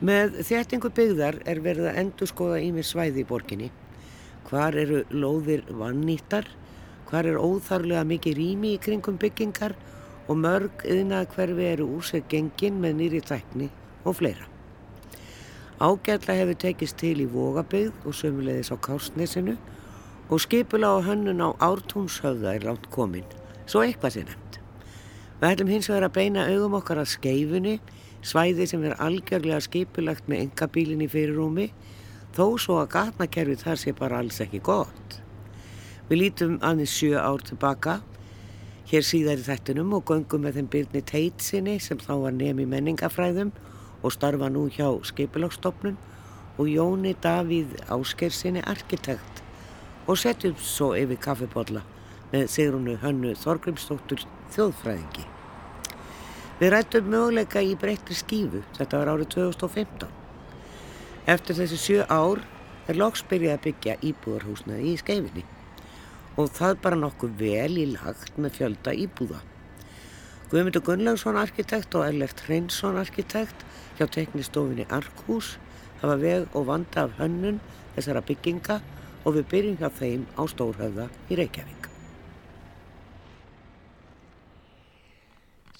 Með þéttingu byggðar er verið að endur skoða ímið svæði í borginni. Hvar eru lóðir vannýttar, hvar er óþarlega mikið rými í kringum byggingar og mörg yðnað hverfi eru úr sér gengin með nýri tækni og fleira. Ágætla hefur tekist til í Vogabygð og sömulegðis á Kársnesinu og skipula á hönnun á Ártúnshöfða er lánt komin, svo eitthvað sé nefnd. Við ætlum hins vegar að beina augum okkar að skeifunni, svæði sem er algjörlega skipulagt með engabílinn í fyrirrúmi, þó svo að gatnakerfi þar sé bara alls ekki gott. Við lítum aðeins sjö ár tilbaka hér síðar í þættunum og göngum með þeim byrni Teitsinni sem þá var nefn í menningafræðum og starfa nú hjá Skipilagstofnun og Jóni Davíð Áskersinni arkitekt og setjum svo yfir kaffibodla með Sigrunu Hönnu Þorgrimsdóttur þjóðfræðingi. Við rættum möguleika í breytri skífu, þetta var árið 2015. Eftir þessi sjö ár er loks byrjað að byggja íbúðarhúsnaði í skeifinni og það bara nokkuð vel í lagt með fjölda íbúða. Guðmundur Gunnlaugsson arkitekt og Ellert Hreinsson arkitekt hjá teknistofinni Arkhús hafa veg og vanda af hönnun þessara bygginga og við byrjum hjá þeim á Stórhauða í Reykjavík.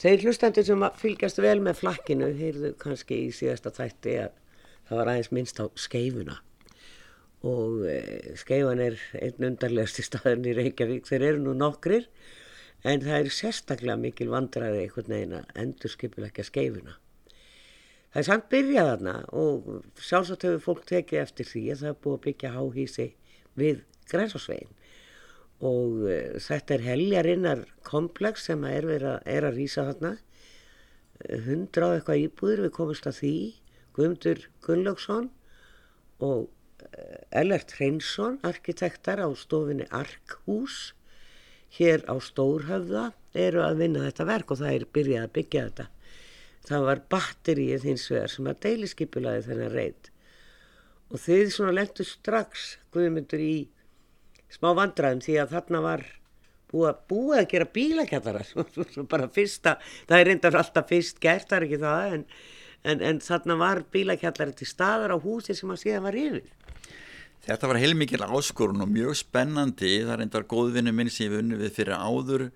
Þeir hlustendur sem fylgjast vel með flakkinu heyrðu kannski í síðasta þætti að það var aðeins minnst á skeifuna. Og e, skeifan er einn undarlegasti staðin í Reykjavík. Þeir eru nú nokkrir en það er sérstaklega mikil vandraði einhvern veginn að endur skipulegja skeifuna. Það er samt byrjað þarna og sjálfsagt hefur fólk tekið eftir því að það er búið að byggja háhísi við grænsásvegin og e, þetta er heljarinnar komplex sem er, vera, er að rýsa þarna. Hundra á eitthvað íbúður við komumst að því. Guðmundur Gunnlaugsson og Ellert Hreinsson, arkitektar á stofinni Arkhús. Hér á Stórhöfða eru að vinna þetta verk og það er byrjað að byggja þetta. Það var batterið hins vegar sem að deiliskipulaði þennan reynd og þið svona lendu strax guðmyndur í smá vandraðum því að þarna var búið að, búið að gera bílakjallarar bara fyrsta, það er reyndar alltaf fyrst gert, það er ekki það en, en, en þarna var bílakjallari til staðar á húsi sem að síðan var yfir Þetta var heilmikil áskorun og mjög spennandi. Það er endar góðvinni minn sem ég vunni við fyrir áður,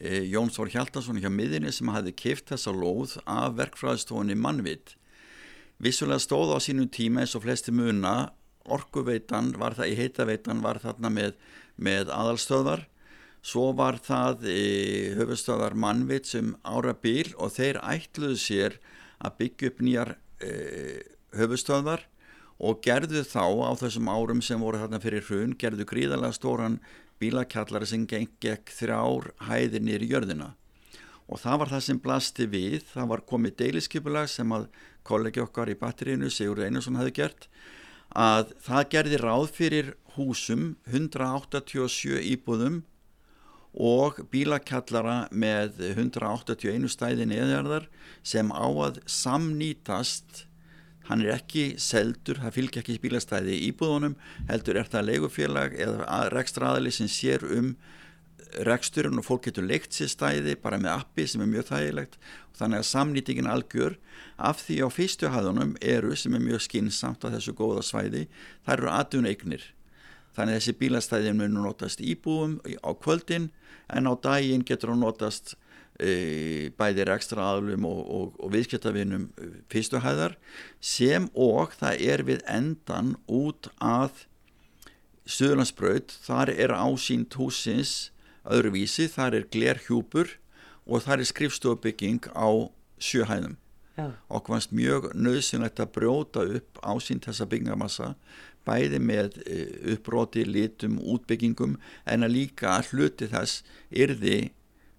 e, Jón Stór Hjaldarsson hjá miðinni sem hafði kipt þessa lóð af verkfræðstofunni mannvitt. Vissulega stóð á sínum tíma eins og flesti muna, orkuveitan var það, í heitaveitan var þarna með, með aðalstöðar, svo var það e, höfustöðar mannvitt sem ára bíl og þeir ætluðu sér að byggja upp nýjar e, höfustöðar og gerðu þá á þessum árum sem voru þarna fyrir hrun, gerðu gríðarlega stóran bílakjallari sem gekk þrjár hæðir nýri jörðina. Og það var það sem blasti við, það var komið deiliskipulag sem að kollegi okkar í batterínu, Sigur Einarsson hefði gert að það gerði ráð fyrir húsum 187 íbúðum og bílakjallara með 181 stæði neðjarðar sem á að samnýtast. Hann er ekki seldur, það fylgja ekki bílastæði íbúðunum, heldur er það leigufélag eða rekstraðali sem sér um reksturinn og fólk getur leikt sér stæði bara með appi sem er mjög þægilegt. Og þannig að samnýtingin algjör. Af því á fyrstu hæðunum eru sem er mjög skinsamt á þessu góða svæði, það eru aðdun eignir þannig að þessi bílastæði munum notast íbúum á kvöldin en á daginn getur hún notast e, bæðir ekstra aðlum og, og, og viðskiptavinum e, fyrstuhæðar sem og það er við endan út að Suðurlandsbraut, þar er ásýnt húsins öðruvísi, þar er glerhjúpur og þar er skrifstofubygging á sjöhæðum Já. og hvernig mjög nöðsynlegt að brjóta upp ásýnt þessa byggingamassa bæði með e, uppróti, litum, útbyggingum en að líka hluti þess yrði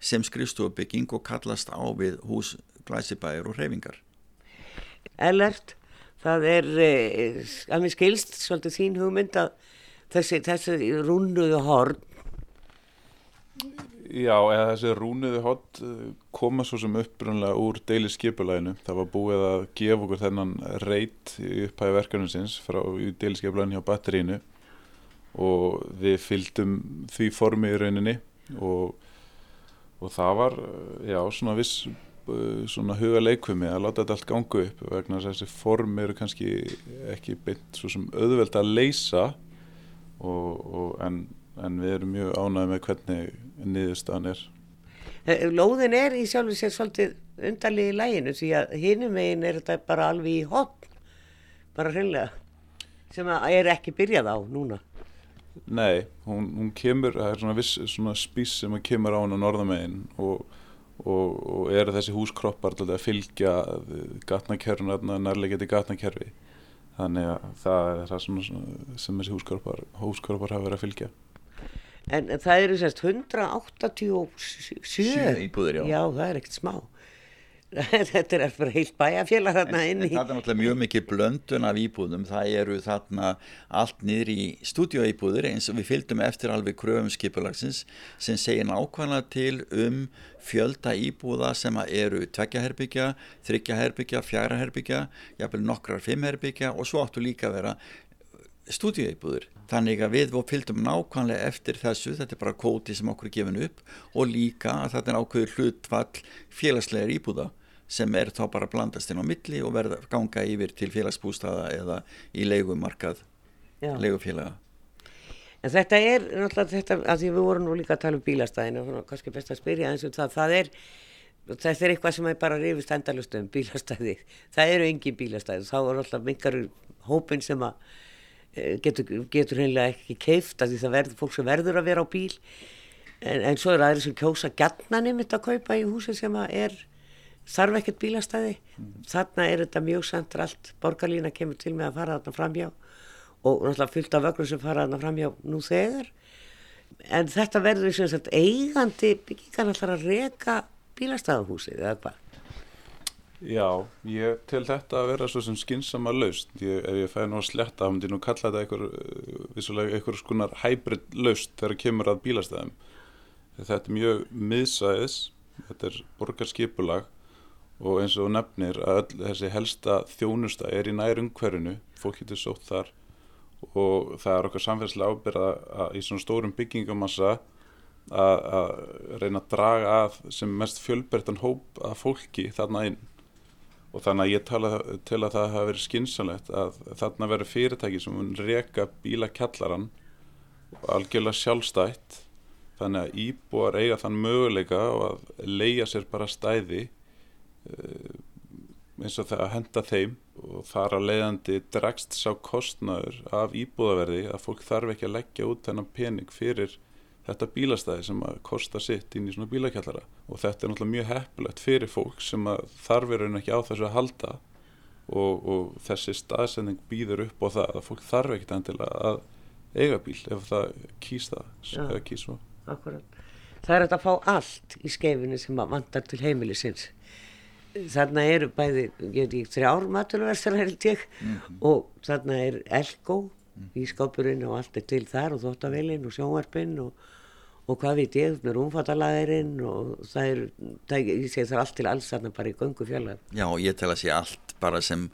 sem skrifstofubygging og kallast á við hús glæsibæður og hreyfingar. Ellert, það er eh, að mér skilst svolítið þín hugmynd að þessi, þessi rúnuðu horn Já, eða þessi rúnuðu horn eh, koma svo sem upprunlega úr deili skipulæginu. Það var búið að gefa okkur þennan reyt upphæði verkefninsins frá deili skipulæginu hjá batterínu og við fylgdum því formi í rauninni. Og og það var, já, svona viss uh, svona huga leikvimi að láta þetta allt gangu upp vegna þess að þessi form eru kannski ekki beint svo sem auðveld að leysa. Og, og en, en við erum mjög ánægði með hvernig niðurstaðan er. Eh, lóðin er í sjálfu sér svolítið undarlið í læginu því að hinum megin er þetta bara alveg í hotn, bara hreinlega, sem er ekki byrjað á núna. Nei, hún, hún kemur, það er svona viss svona spís sem kemur á hún á norðamegin og, og, og eru þessi húskroppar að fylgja gatnakerfuna, nærlegjandi gatnakerfi. Þannig að það er það sem þessi húskroppar, húskroppar hafa verið að fylgja. En, en það eru sérst 187 íbúðir, já. Já, það er ekkert smá. Þetta er bara heilt bæjarfélag þarna inn í. Það er náttúrulega mjög mikið blöndun af íbúðum. Það eru þarna allt niður í stúdíóíbúðir eins og við fylgdum eftir alveg kröfum skipulagsins sem segir nákvæmlega til um fjölda íbúða sem eru tveggjaherbyggja, þryggjaherbyggja, fjaraherbyggja, jafnvel nokkrar fimmherbyggja og svo áttu líka að vera stúdíuíbúður. Þannig að við fylgdum nákvæmlega eftir þessu, þetta er bara kóti sem okkur er gefin upp og líka að þetta er ákveður hlutfall félagslegar íbúða sem er þá bara blandast inn á milli og verða ganga yfir til félagsbústaða eða í leigumarkað, leigufélaga. En þetta er náttúrulega þetta, að því við vorum nú líka að tala um bílastæðinu og kannski best að spyrja eins og það, það er, þetta er eitthvað sem er bara rifist endalust um bílastæði, það eru engin bílastæði, þá er alltaf mingar hópin sem að getur, getur hreinlega ekki keift að því það verður fólk sem verður að vera á bíl. En, en svo er aðri sem kjósa gætna nefnitt að kaupa í húsi sem er þarf ekkert bílastæði. Mm. þarna er þetta mjög centralt borgarlína kemur til með að fara þarna framhjá og náttúrulega fyllt af vögnum sem fara þarna framhjá nú þegar. En þetta verður sem sagt eigandi byggingan alltaf að reka bílastæðahúsi eða hvað Já, ég til þetta að vera svo sem skynsama laust. Ég, ef ég fæði nú að sletta, þá myndi ég nú kalla þetta einhver, eh, vissulega einhver skonar hybrid laust þegar kemur að bílastæðum. Þetta er mjög miðsæðis, þetta er borgarskipulag og eins og nefnir að öll, þessi helsta þjónusta er í nær umhverfinu, fólk getur sótt þar og það er okkar samfélagslega ábyrða í svona stórum byggingumassa að reyna að draga að sem mest fjölbertan hóp að fólki þarna inn og þannig að ég tala til að það hafi verið skynsanlegt að þarna verið fyrirtæki sem mun reka bílakjallaran algjörlega sjálfstætt. Þannig að íbúar eiga þann möguleika og að leia sér bara stæði eh, eins og það að henda þeim. Og þar að leiðandi dregst sá kostnaður af íbúðaverði að fólk þarf ekki að leggja út þennan pening fyrir þetta bílastæði sem að kosta sitt inn í svona bílakjallara og þetta er náttúrulega mjög heppilegt fyrir fólk sem að þarfir en ekki á þessu að halda og, og þessi staðsending býður upp á það að fólk þarf ekkit endilega að eiga bíl ef það kýs það eða kýs. Það er að fá allt í skefinu sem að vandar til heimilisins. Þarna eru bæði, ég veit ekki, þrjár maturverðsar held ég mm -hmm. og þarna er elgó í skápurinn og allt er til þar og þóttavelin og sjónvarpinn og, og hvað veit ég með rúmfattalæðirinn og það er, það, ég segi það er allt til alls þarna bara í göngu fjallar. Já, ég tel að sé allt bara sem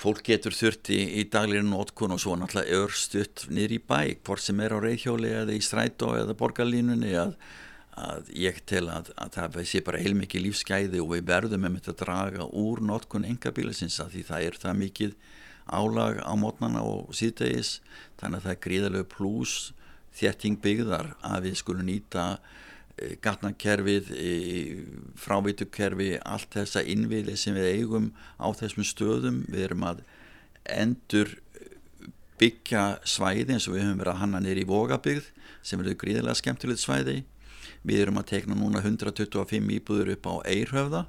fólk getur þurft í, í daglirinn nótkun og svo náttúrulega örstuðt í bæ, hvort sem er á reyðhjóli eða í strætó eða borgarlínunni að, að ég tel að, að það sé bara heilmikið lífsgæði og við verðum með þetta að draga úr nótkun engabílisins að því það er það mikið álag á mótnana og síðdegis þannig að það er gríðarlegu pluss þétting byggðar að við skulum nýta e, gatnakerfið, e, frávitukerfi, allt þessa innviði sem við eigum á þessum stöðum. Við erum að endur byggja svæði eins og við höfum verið að hanna nýri í Vogabygð sem eru gríðarlega skemmtilegt svæði. Við erum að tekna núna 125 íbúður upp á Eirhöfða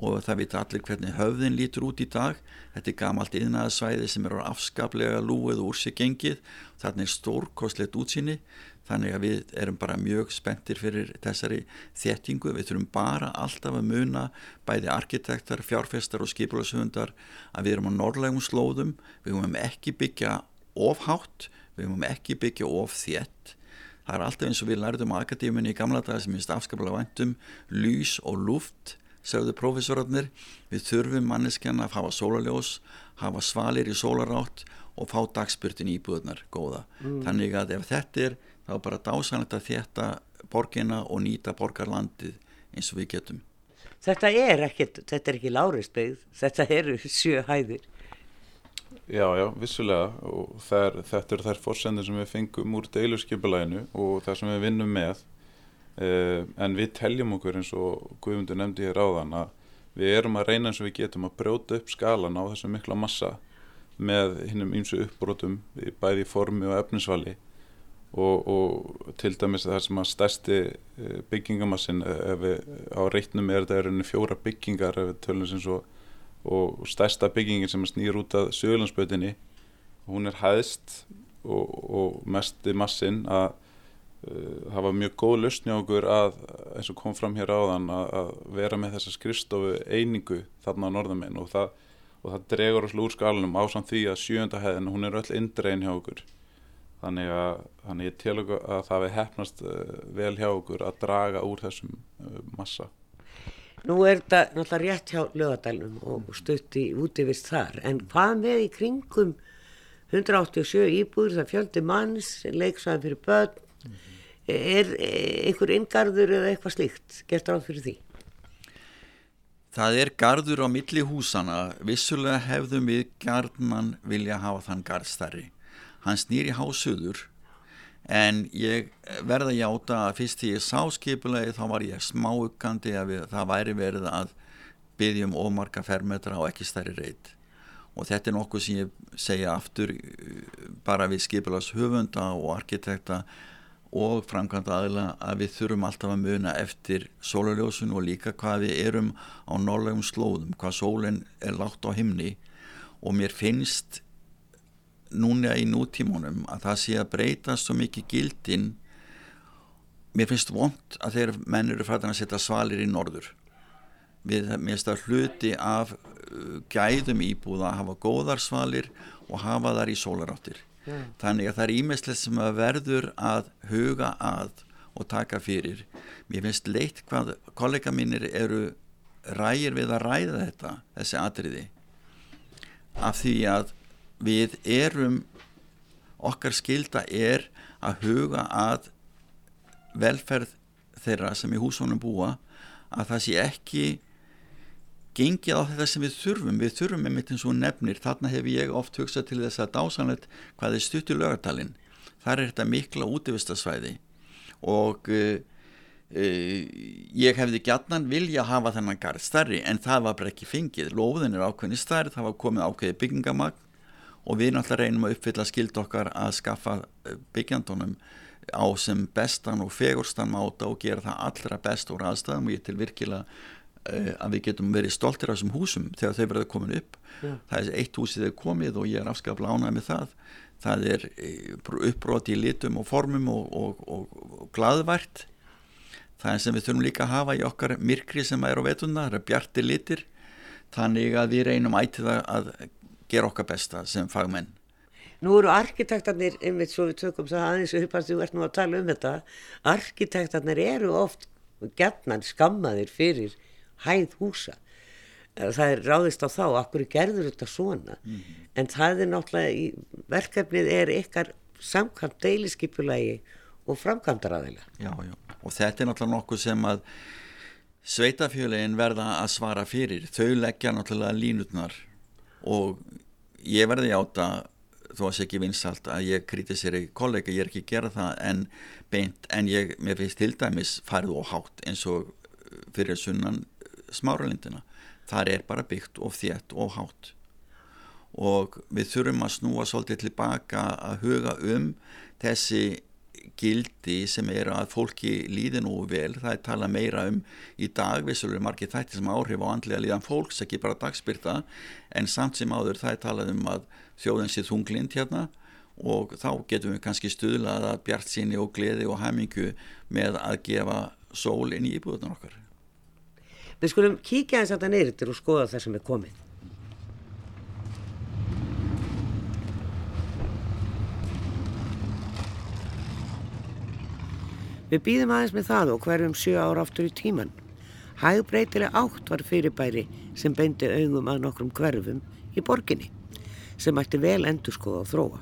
og það veit allir hvernig höfðin lítur út í dag. Þetta er gamalt yðnaðasvæði sem er afskaplega lúið úr sig gengið. Þarna er stórkostlegt útsýni. Þannig að við erum bara mjög spenntir fyrir þessari þéttingu. Við þurfum bara alltaf að muna bæði arkitektar, fjárfestar og skipulashundar að við erum á norrlegum slóðum. Við höfum ekki byggja ofhátt, við höfum ekki byggja of þétt. Það er alltaf eins og við lærðum á akadéminni í gamla daga sem minnst afskaplega vandum lýs og luft segðu profesorarnir, við þurfum manneskjana að hafa sólaljós, hafa svalir í sólarátt og fá dagspyrtin íbúðunar góða. Mm. Þannig að ef þetta er, þá er bara dásanlegt að þetta borgina og nýta borgarlandið eins og við getum. þetta er ekkert, þetta er ekki lárisbyggð, þetta eru sjö hæðir. Já, já, vissulega og þær, þetta eru þær fórsendir sem við fengum úr deiluskipulæginu og það sem við vinnum með en við teljum okkur eins og Guðmundur nefndi hér áðan að við erum að reyna eins og við getum að brjóta upp skalan á þessu mikla massa með hinnum ýmsu uppbrotum bæði formi og efnisvali og, og til dæmis það sem að stærsti eh, byggingamassin eh, við á reitnum er þetta er fjóra byggingar svo og stærsta byggingin sem snýr út af sögulansbötinni hún er hæðst og, og mest í massin að það var mjög góð lausni á okkur að eins og kom fram hér áðan að, að vera með þessa skrifstofu einingu þarna á norðaminn og það, og það dregur oss úr skalunum á samt því að sjönda hæðin hún er öll indrein hjá okkur. Þannig að, þannig ég tel okkur að það við hefnast uh, vel hjá okkur að draga úr þessum uh, massa. Nú er þetta náttúrulega rétt hjá lögadælum og stutt í útivist þar. En hvað með í kringum 187 íbúður, það fjöldi manns, leiksaðan fyrir börn? Mm. Er einhver inngarður eða eitthvað slíkt gert ráð fyrir því? Það er gardur á milli húsana, vissulega hefðum við gardmann vilja hafa þann gardstæri hann snýri hásuður en ég verða hjáta að fyrst því ég sá skipulegi þá var ég smáukandi að við, það væri verið að byggjum ómarka fermetra og ekki stærri reyt og þetta er nokkuð sem ég segja aftur bara við skipulags höfunda og arkitekta og framkvæmda aðla að við þurfum alltaf að muna eftir sólarljósun og líka hvað við erum á norðlegum slóðum, hvað sólinn er látt á himni. Og mér finnst núna í nútímunum að það sé að breyta svo mikið gildin. Mér finnst vond að þeir menn eru fættan að setja svalir í norður. Við minnst að hluti af uh, gæðum íbúða að hafa góðar svalir og hafa þar í sólaráttir yeah. þannig að það er ímestlegt sem að verður að huga að og taka fyrir mér finnst leitt hvað kollega mínir eru rægir við að ræða þetta þessi atriði af því að við erum okkar skilda er að huga að velferð þeirra sem í húsónum búa að það sé ekki gengið á þetta sem við þurfum. Við þurfum með mitt eins og nefnir þarna hef ég oft hugsað til þess að dásanlegt hvað er stutt í lögartalinn þar er þetta mikla útivistasvæði og uh, uh, ég hefði gætnan vilja hafa þennan garð starri en það var bara ekki fengið. Lóðin er ákveðni starri, það var komið ákveði byggingamagn og við náttúrulega reynum að uppfylla skild okkar að skaffa eh, byggjandunum á sem bestan og fegurstan máta og gera það allra best úr aðstæðum. Og ég til virkilega að við getum verið stoltir af þessum húsum þegar þau verða komin upp yeah. það er eitt húsið þegar komið og ég er afskaplega ánæg með það það er eh, uppbroti í litum og formum og, og, og, og gladvært það er sem við þurfum líka að hafa í okkar myrkri sem er á vetuna, það er bjartir litir þannig að við reynum ætið að gera okkar besta sem fagmenn. Nú eru arkitektarnir, einmitt svo við tökum það aðeins uppast, þú ert nú að tala um þetta, arkitektarnir eru oft gerðnan skammaðir fyrir hæð húsa. Það er ráðist á þá, akkur gerður þetta svona, mm -hmm. en það er náttúrulega, verkefnið er ykkar samkvæmt deiliskipulagi og framkvæmdaraðila. Og þetta er náttúrulega nokkuð sem að sveitafjölegin verða að svara fyrir. Þau leggja náttúrulega línutnar og ég verði áta þó að sé ekki vinsalt að ég kritiseri kollega, ég er ekki að gera það en beint, en ég, mér finnst til dæmis farið og hátt eins og fyrir sunnan smáralindina. Þar er bara byggt og þétt og hátt. Og við þurfum að snúa svolítið tilbaka að huga um þessi gildi sem er að fólki líði nú vel, það er talað meira um í dag, vissulega margir þætti sem áhrif á andlega líðan fólks, ekki bara dagspyrta en samt sem áður það er talað um að þjóðin sé þunglind hérna og þá getum við kannski stuðlað að bjart síni og gleði og hæmingu með að gefa sól inn í íbúðunar okkar Við skulum kíkja eins að það neyrir og skoða það sem er komið Við býðum aðeins með það og hverjum sjö ára aftur í tíman. Hægbreytileg átt var fyrirbæri sem beindi augum að nokkrum hverfum í borginni sem ætti vel endur skoða og þróa.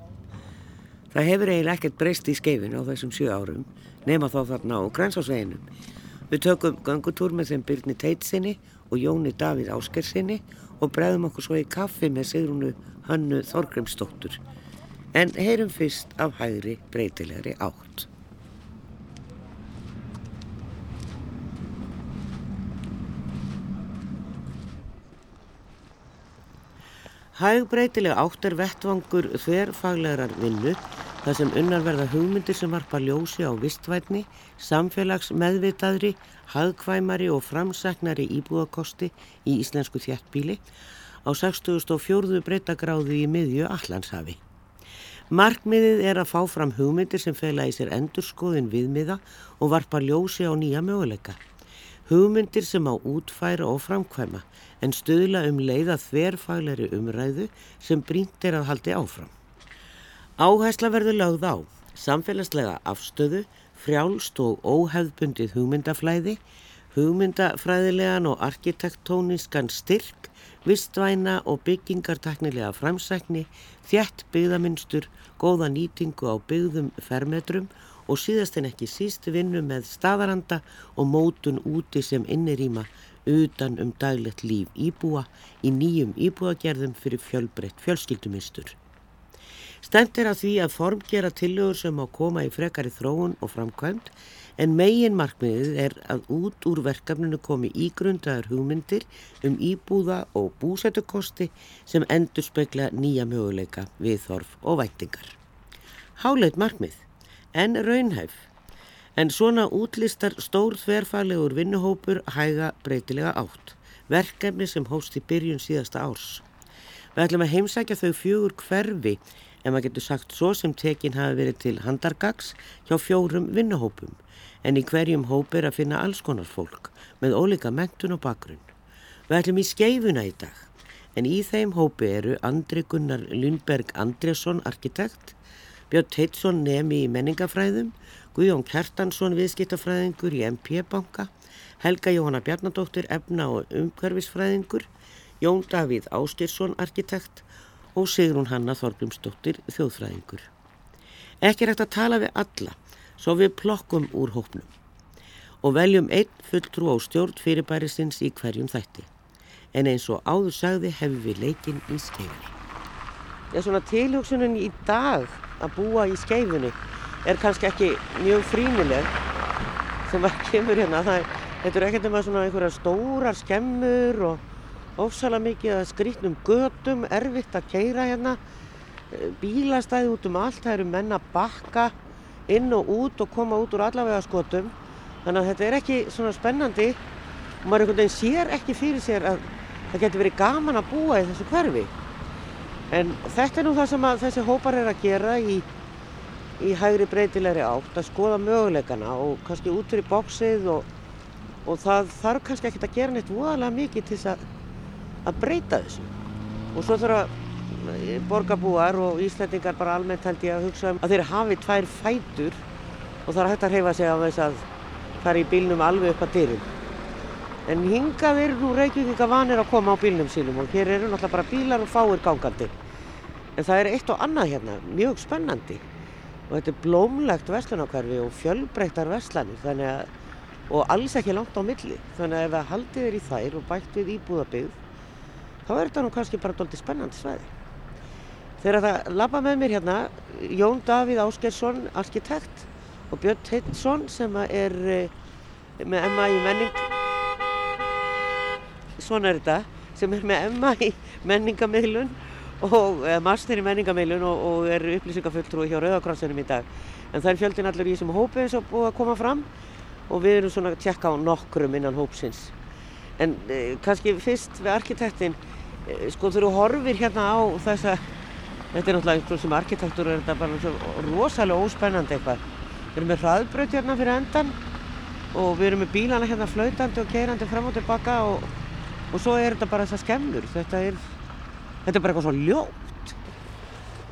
Það hefur eiginlega ekkert breyst í skeifinu á þessum sjö árum nema þá þarna á grænsásveginum Við tökum gangutúr með þeim Byrni Teitsinni og Jóni Davíð Áskersinni og bregðum okkur svo í kaffi með Sigrunu Hannu Þorgrimsdóttur. En heyrum fyrst af hægri breytilegri átt. Hægbreytileg átt er vettvangur þverfaglegar vinnu þar sem unnar verða hugmyndir sem varpa ljósi á vistvætni, samfélags meðvitaðri, hagkvæmari og framsæknari íbúakosti í íslensku þjættbíli á 64. breytagráðu í miðju Allandshafi. Markmiðið er að fá fram hugmyndir sem fela í sér endurskoðin viðmiða og varpa ljósi á nýja möguleika. Hugmyndir sem á útfæra og framkvæma en stöðla um leiða þverfagleri umræðu sem brínt er að haldi áfram. Áhæsla verður lögð á samfélagslega afstöðu, frjálst og óhefðbundið hugmyndaflæði, hugmyndafræðilegan og arkitektóniskan styrk, vistvæna og byggingartaknilega framsækni, þjætt byggðaminstur, góða nýtingu á byggðum fermetrum og síðast en ekki síst vinnu með staðaranda og mótun úti sem innirýma utan um daglegt líf íbúa í nýjum íbúagerðum fyrir fjölbreytt fjölskyldumistur. Stemt er að því að formgera tillögur sem á koma í frekari þróun og framkvæmt en megin markmiðið er að út úr verkefninu komi ígrundaður hugmyndir um íbúða og búsætukosti sem endur spekla nýja möguleika við þorf og væntingar. Háleit markmið en raunhæf. En svona útlistar stór þverfalegur vinnuhópur hæga breytilega átt, verkefni sem hóst í byrjun síðasta árs. Við ætlum að heimsækja þau fjögur hverfi en maður getur sagt svo sem tekin hafi verið til handargags hjá fjórum vinnuhópum en í hverjum hóp er að finna alls konar fólk með ólika mentun og bakgrunn. Við ætlum í skeifuna í dag en í þeim hópi eru Andri Gunnar Lundberg Andresson arkitekt Björn Teitsson nemi í menningafræðum, Guðjón Kjartansson viðskiptafræðingur í MP-banka, Helga Jóhanna Bjarnadóttir efna og umhverfisfræðingur, Jón Davíð Áskirsson arkitekt og Sigrun Hanna Þorglumsdóttir þjóðfræðingur. Ekki er hægt að tala við alla, svo við plokkum úr hópnum og veljum einn fulltrú á stjórn fyrirbærisins í hverjum þætti. En eins og áður sagði hefur við leikinn í skeifinni. Já, svona tilhjóksunin í dag að búa í skeifunni er kannski ekki mjög frínileg sem að kemur hérna. Það þetta er ekkert um að svona einhverja stórar skemmur og ofsalega mikið að skrítnum gödum, erfitt að keira hérna, eh, bílastæði út um allt, það eru menn að bakka inn og út og koma út úr allavega skotum. Þannig að þetta er ekki svona spennandi og maður einhvern veginn sér ekki fyrir sér að það getur verið gaman að búa í þessu hverfi. En þetta er nú það sem þessi hópar er að gera í, í hægri breytilegri átt, að skoða möguleikana og kannski út fyrir bóksið og, og það þarf kannski ekkert að gera neitt voðalega mikið til að, að breyta þessu. Og svo þurfa eh, borgarbúar og íslendingar bara almennt held ég að hugsa um að þeir hafi tvær fætur og það er hægt að hreyfa sig á þess að fara í bílnum alveg upp að dyrum. En hingað eru nú að vanir að koma á bílnum sínum og hér eru náttúrulega bara bílar og fáir gangandi. En það er eitt og annað hérna, mjög spennandi. Og þetta er blómlegt vestlunarkvarfi og fjölbreyttar vestlanir þannig að, og alls ekki langt á milli. Þannig að ef það haldið er í þær og bætt við íbúðabygg, þá er þetta nú kannski bara doldið spennandi svæði. Þegar það lappa með mér hérna, Jón Davíð Áskersson, arkitekt, og Björn Teitsson sem er eh, með MA í menning svona er þetta, sem er með Emma í menningamilun og master í menningamilun og, og er upplýsingafulltrúi hjá Rauðakrossinum í dag. En það er fjöldin allir í þessum hópi eins og búið að koma fram og við erum svona að tjekka á nokkrum innan hópsins. En eh, kannski fyrst við arkitektin, sko þú horfir hérna á þessa, þetta er náttúrulega sem arkitektur er þetta bara rosalega óspennandi eitthvað. Við erum með hraðbröð hérna fyrir endan og við erum með bílana hérna flautandi og keirandi fram og tilbaka og og svo er þetta bara þessar skemmur. Þetta er, þetta er bara eitthvað svo ljótt.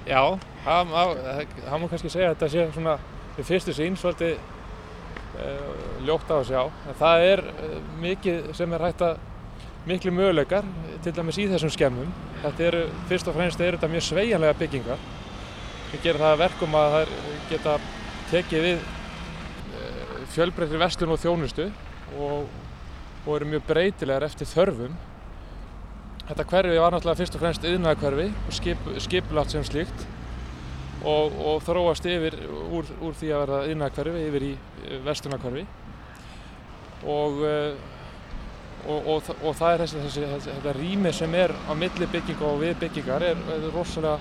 Já, það má kannski segja að þetta sé svona við fyrstu sín svolítið uh, ljótt á að sjá. En það er uh, mikið sem er hægt að miklu möguleikar til dæmis í þessum skemmum. Þetta eru fyrst og fremst er þetta mjög sveianlega byggingar. Sem gerir það verkum að það geta tekið við uh, fjölbreyttir vestlun og þjónustu og, og eru mjög breytilegar eftir þörfum. Þetta hverfi var náttúrulega fyrst og fremst yðnaðarkverfi og skip, skipulagt sem slíkt og, og þróast yfir úr, úr því að verða yðnaðarkverfi yfir í vestunarkverfi og, og, og það er þessi, þessi, þessi, þetta rými sem er á milli bygginga og við byggingar er, er rosalega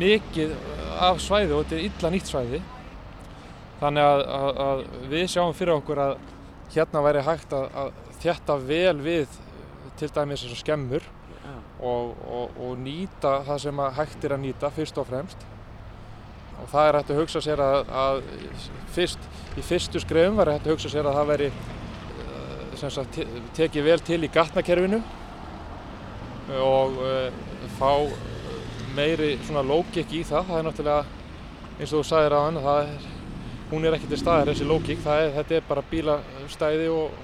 mikið af svæði og þetta er illa nýtt svæði. Þannig að, að, að við sjáum fyrir okkur að hérna væri hægt að, að þjætta vel við til dæmis eins og skemmur og, og, og nýta það sem hægt er að nýta fyrst og fremst. Og það er hægt að hugsa sér að fyrst, í fyrstu skrefum var hægt að hugsa sér að það veri sagt, tekið vel til í gatnakerfinu og uh, fá meiri svona lógik í það, það er náttúrulega eins og þú sagðir á hann, er, hún er ekki til staðar þessi lógik, er, þetta er bara bílastæði og,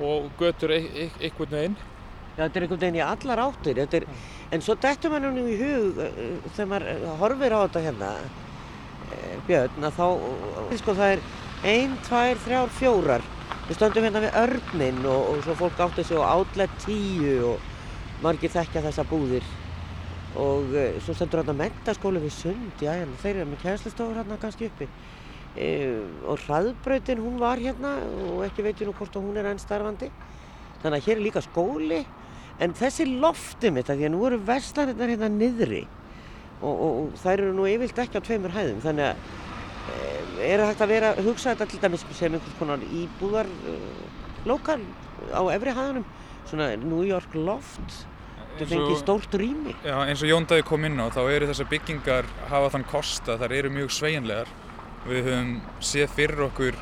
og götur einhvern veginn. Já, þetta er einhvern veginn í allar áttir, er, en svo dættum maður nú í hug uh, þegar maður horfir á þetta hérna, Björn, að þá, sko það er einn, tvær, þrjár, fjórar, við stöndum hérna við örnin og, og svo fólk átti sig á átlet tíu og margir þekkja þessa búðir. Og uh, svo stendur hérna mentaskóli við sund, já, hérna, þeir eru með kænslistofur hérna kannski uppi. Uh, og hraðbrautin hún var hérna og ekki veitur nú hvort hún er enn starfandi. Þannig að hér er líka skóli en þessi lofti mitt að því að nú eru verslanirnar hérna niðri og, og, og þær eru nú yfirlt ekki á tveimur hæðum þannig að uh, er hægt að vera, hugsa þetta til dæmis sem einhvers konar íbúðar lokal á efri hæðunum svona New York loft Þetta fengið stórt rými. Já, eins og Jón Dæði kom inn á, þá eru þessar byggingar hafa þann kosta, þar eru mjög sveigjanlegar. Við höfum séð fyrir okkur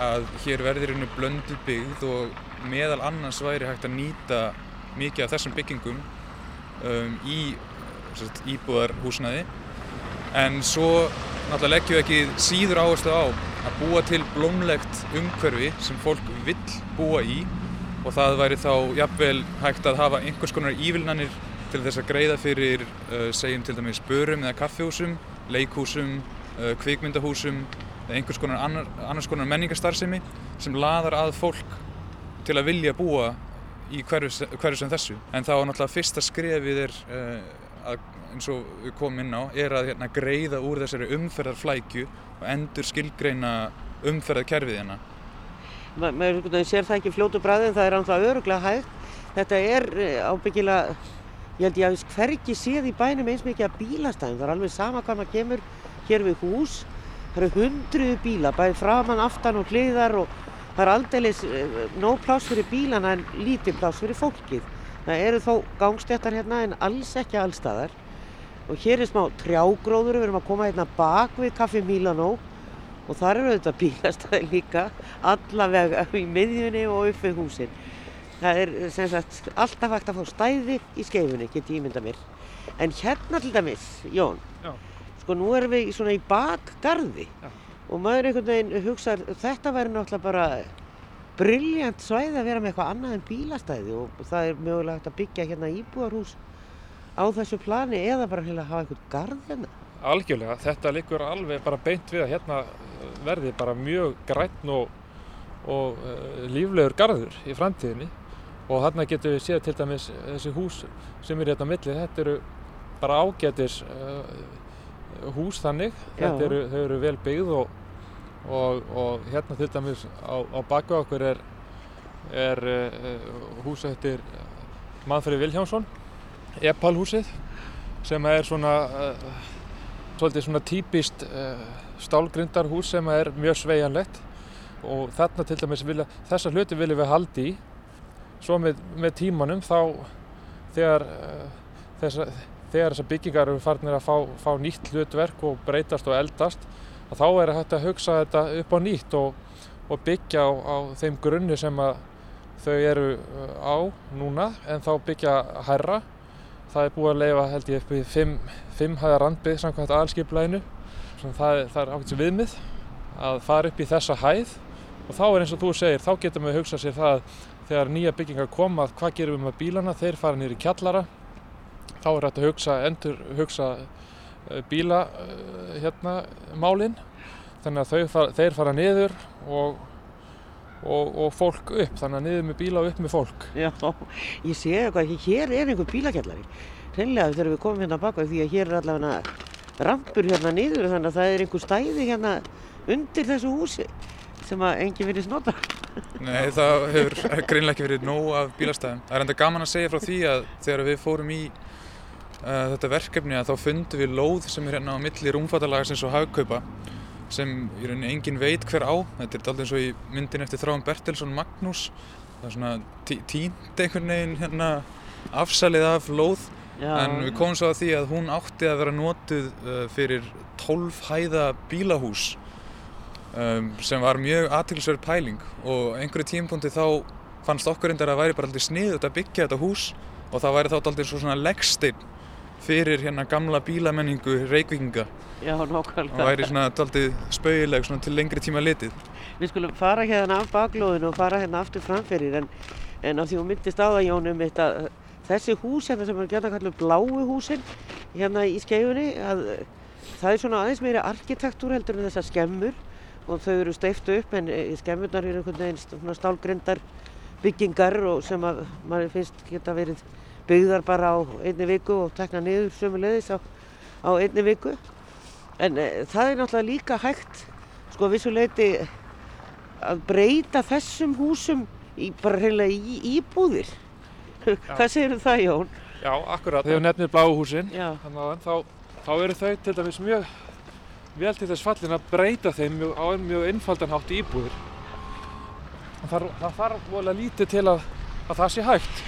að hér verður einu blöndu byggð og meðal annars væri hægt að nýta mikið af þessum byggingum um, í íbúðarhúsnaði. En svo náttúrulega leggjum við ekki síður áherslu á að búa til blómlegt umhverfi sem fólk vill búa í og það væri þá jafnvel hægt að hafa einhvers konar ívilnanir til þess að greiða fyrir uh, segjum til dæmis börum eða kaffihúsum, leikhúsum, uh, kvikmyndahúsum eða einhvers konar annar, annars konar menningarstarfsemi sem laðar að fólk til að vilja búa í hverju, hverju sem þessu. En þá náttúrulega fyrsta skrefið er, uh, að, eins og við komum inn á, er að hérna, greiða úr þessari umferðarflækju og endur skilgreina umferðarkerfið hérna Ma maður sér það ekki fljótu bræði en það er ánþá öruglega hægt. Þetta er eh, ábyggilega, ég held ég að hverki séð í bænum eins mikið að bílastæðum. Það er alveg sama hvað maður kemur hér við hús. Það eru hundruðu bíla, bæði framann, aftan og hliðar og það er aldeilis eh, nóg pláss fyrir bílana en lítið pláss fyrir fólkið. Það eru þó gangstéttar hérna en alls ekki allstaðar. Og hér er smá trjágróður, við erum að koma hérna bak við Café Milano og þar eru auðvitað bílastæði líka allavega í miðjunni og upp við húsin. Það er sem sagt alltaf hægt að fá stæði í skeifunni, get ég mynda mér. En hérna til dæmis, Jón, Já. sko nú erum við svona í bakgarði Já. og maður einhvern veginn hugsaður, þetta væri náttúrulega bara brilljant svæði að vera með eitthvað annað en bílastæði og það er mögulega hægt að byggja hérna íbúarhús á þessu plani eða bara hérna hafa einhvern garð hérna. Algjörlega, þetta likur alveg bara beint við að hérna verði bara mjög græn og, og uh, líflegur garður í framtíðinni. Og hérna getum við séð til dæmis þessi hús sem eru hérna á milli, þetta eru bara ágætis uh, hús þannig, þetta eru, eru vel byggð og, og, og hérna til dæmis á, á baku okkur er, er uh, hús eftir Manfred Viljánsson, Epal húsið sem er svona svolítið svona típist uh, stálgrindarhús sem er mjög sveianlegt og þarna til dæmis vilja, þessa hluti viljum við haldi í. Svo með, með tímanum þá þegar uh, þessa, þegar þessar byggingar eru farinir að fá, fá nýtt hlutverk og breytast og eldast þá er hægt að hugsa þetta upp á nýtt og, og byggja á, á þeim grunni sem að þau eru á núna en þá byggja herra það er búið að leifa held ég upp í fimm, fimm hæða randbyggð samkvæmt aðalskiplæðinu það, það er ákveðs viðmið að fara upp í þessa hæð. Og þá er eins og þú segir, þá getum við hugsað sér það þegar nýja byggingar koma að hvað gerum við með bílana, þeir fara nýri kjallara. Þá er þetta að hugsa, endur hugsa bíla hérna málinn þannig að fara, þeir fara niður og, og, og fólk upp, þannig að niður með bíla og upp með fólk. Já, ég sé eitthvað, hér er einhver bílakjallari. Hreinlega þegar við komum hérna baka því að hér er allavega rampur hérna niður þannig að það er einhver stæði hérna undir þessu húsi sem að enginn verið snota. Nei, það hefur greinlega ekki verið nóg af bílastæðum. Það er enda gaman að segja frá því að þegar við fórum í uh, þetta verkefni að þá fundum við lóð sem er hérna á milli rúmfattalagasins og hagkaupa sem í rauninni engin veit hver á. Þetta er alltaf eins og í myndin eftir Þráin Bertelsson Magnús. Það er svona tí tínt einhvern veginn hérna afsalið af lóð Já, en við komum svo að því að hún átti að vera notuð uh, fyrir 12 hæða bílahús um, sem var mjög aðtilsverð pæling og einhverju tímpunkti þá fannst okkur reyndar að væri bara alltaf sniðut að byggja þetta hús og það væri þá alltaf svona leggsteinn fyrir hérna gamla bílamenningu reykvíkinga Já, og nákvæmlega. væri svona alltaf spauileg svona til lengri tíma litið. Við skulum fara hérna af baklóðinu og fara hérna aftur framferir en, en á því hún myndist á það Jónum eitt að þessi hús hérna sem er gæta kallu bláu húsin hérna í skeifunni að það er svona aðeins meiri arkitektúr heldur en þessar skemmur og þau eru steiftu upp en eh, skemmurnar eru einhvern veginn svona stálgrindar byggingar og sem að mann finnst geta verið byggðar bara á einni viku og tekna niður sömulegðis á, á einni viku en e, það er náttúrulega líka hægt sko að vissuleiti að breyta þessum húsum í, bara reynilega í íbúðir hvað segir það Jón? Já, akkurat. Þegar nefnir bláu húsin, Já, þannig að þá, þá eru þau til dæmis mjög vel til þess fallin að breyta þeim mjög, á mjög einfaldan hátt íbúðir. Það þarf, það þarf vola lítið til að, að það sé hægt